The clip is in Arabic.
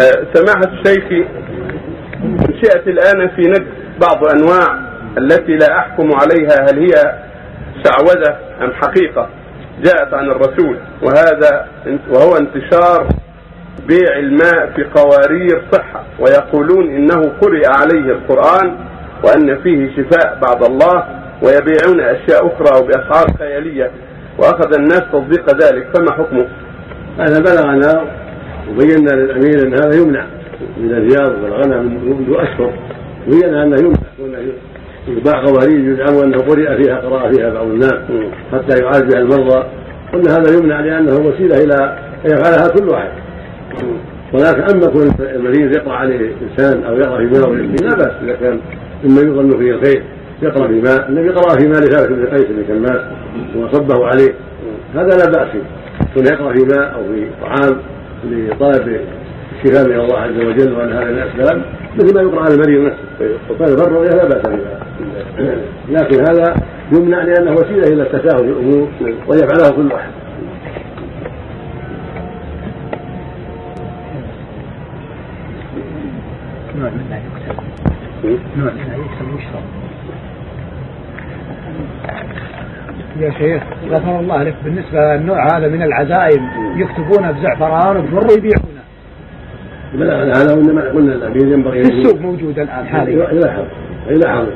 آه، سماحة الشيخ أنشئت الآن في نجد بعض أنواع التي لا أحكم عليها هل هي شعوذة أم حقيقة جاءت عن الرسول وهذا وهو انتشار بيع الماء في قوارير صحة ويقولون إنه قرئ عليه القرآن وأن فيه شفاء بعد الله ويبيعون أشياء أخرى وبأسعار خيالية وأخذ الناس تصديق ذلك فما حكمه؟ هذا بلغنا وبينا للأمير أن هذا يمنع من الرياض بلغنا منذ أشهر. بينا أنه يمنع يباع قوارير يزعم أنه قرئ فيها قراءة فيها بعض الناس حتى يعالج بها المرضى. قلنا هذا يمنع لأنه وسيلة إلى أن يفعلها كل واحد. ولكن أما كون المريض يقرأ عليه انسان أو يقرأ في ماء لا بأس. إذا كان مما يظن فيه الخير يقرأ في ماء. النبي قرأ في ماء لثابت بن قيس بن كماس وصبه عليه هذا لا بأس كون يقرأ في ماء أو في طعام لطلب الشفاء من الله عز وجل وان هذا الاسباب مثل ما يقرا على المريض نفسه وكان الرؤيا لا باس بها لكن هذا يمنع لأنه وسيله إلى التساهل في الأمور ويفعلها كل واحد نوع من لا يكتب نوع من لا يكتب يشرب يا شيخ غفر الله لك. بالنسبة للنوع هذا من العزائم يكتبونه بزعفران وبر ويبيعونه هذا وإنما قلنا الأمير ينبغي في السوق موجود الآن حاليا. إلى حال إلى حال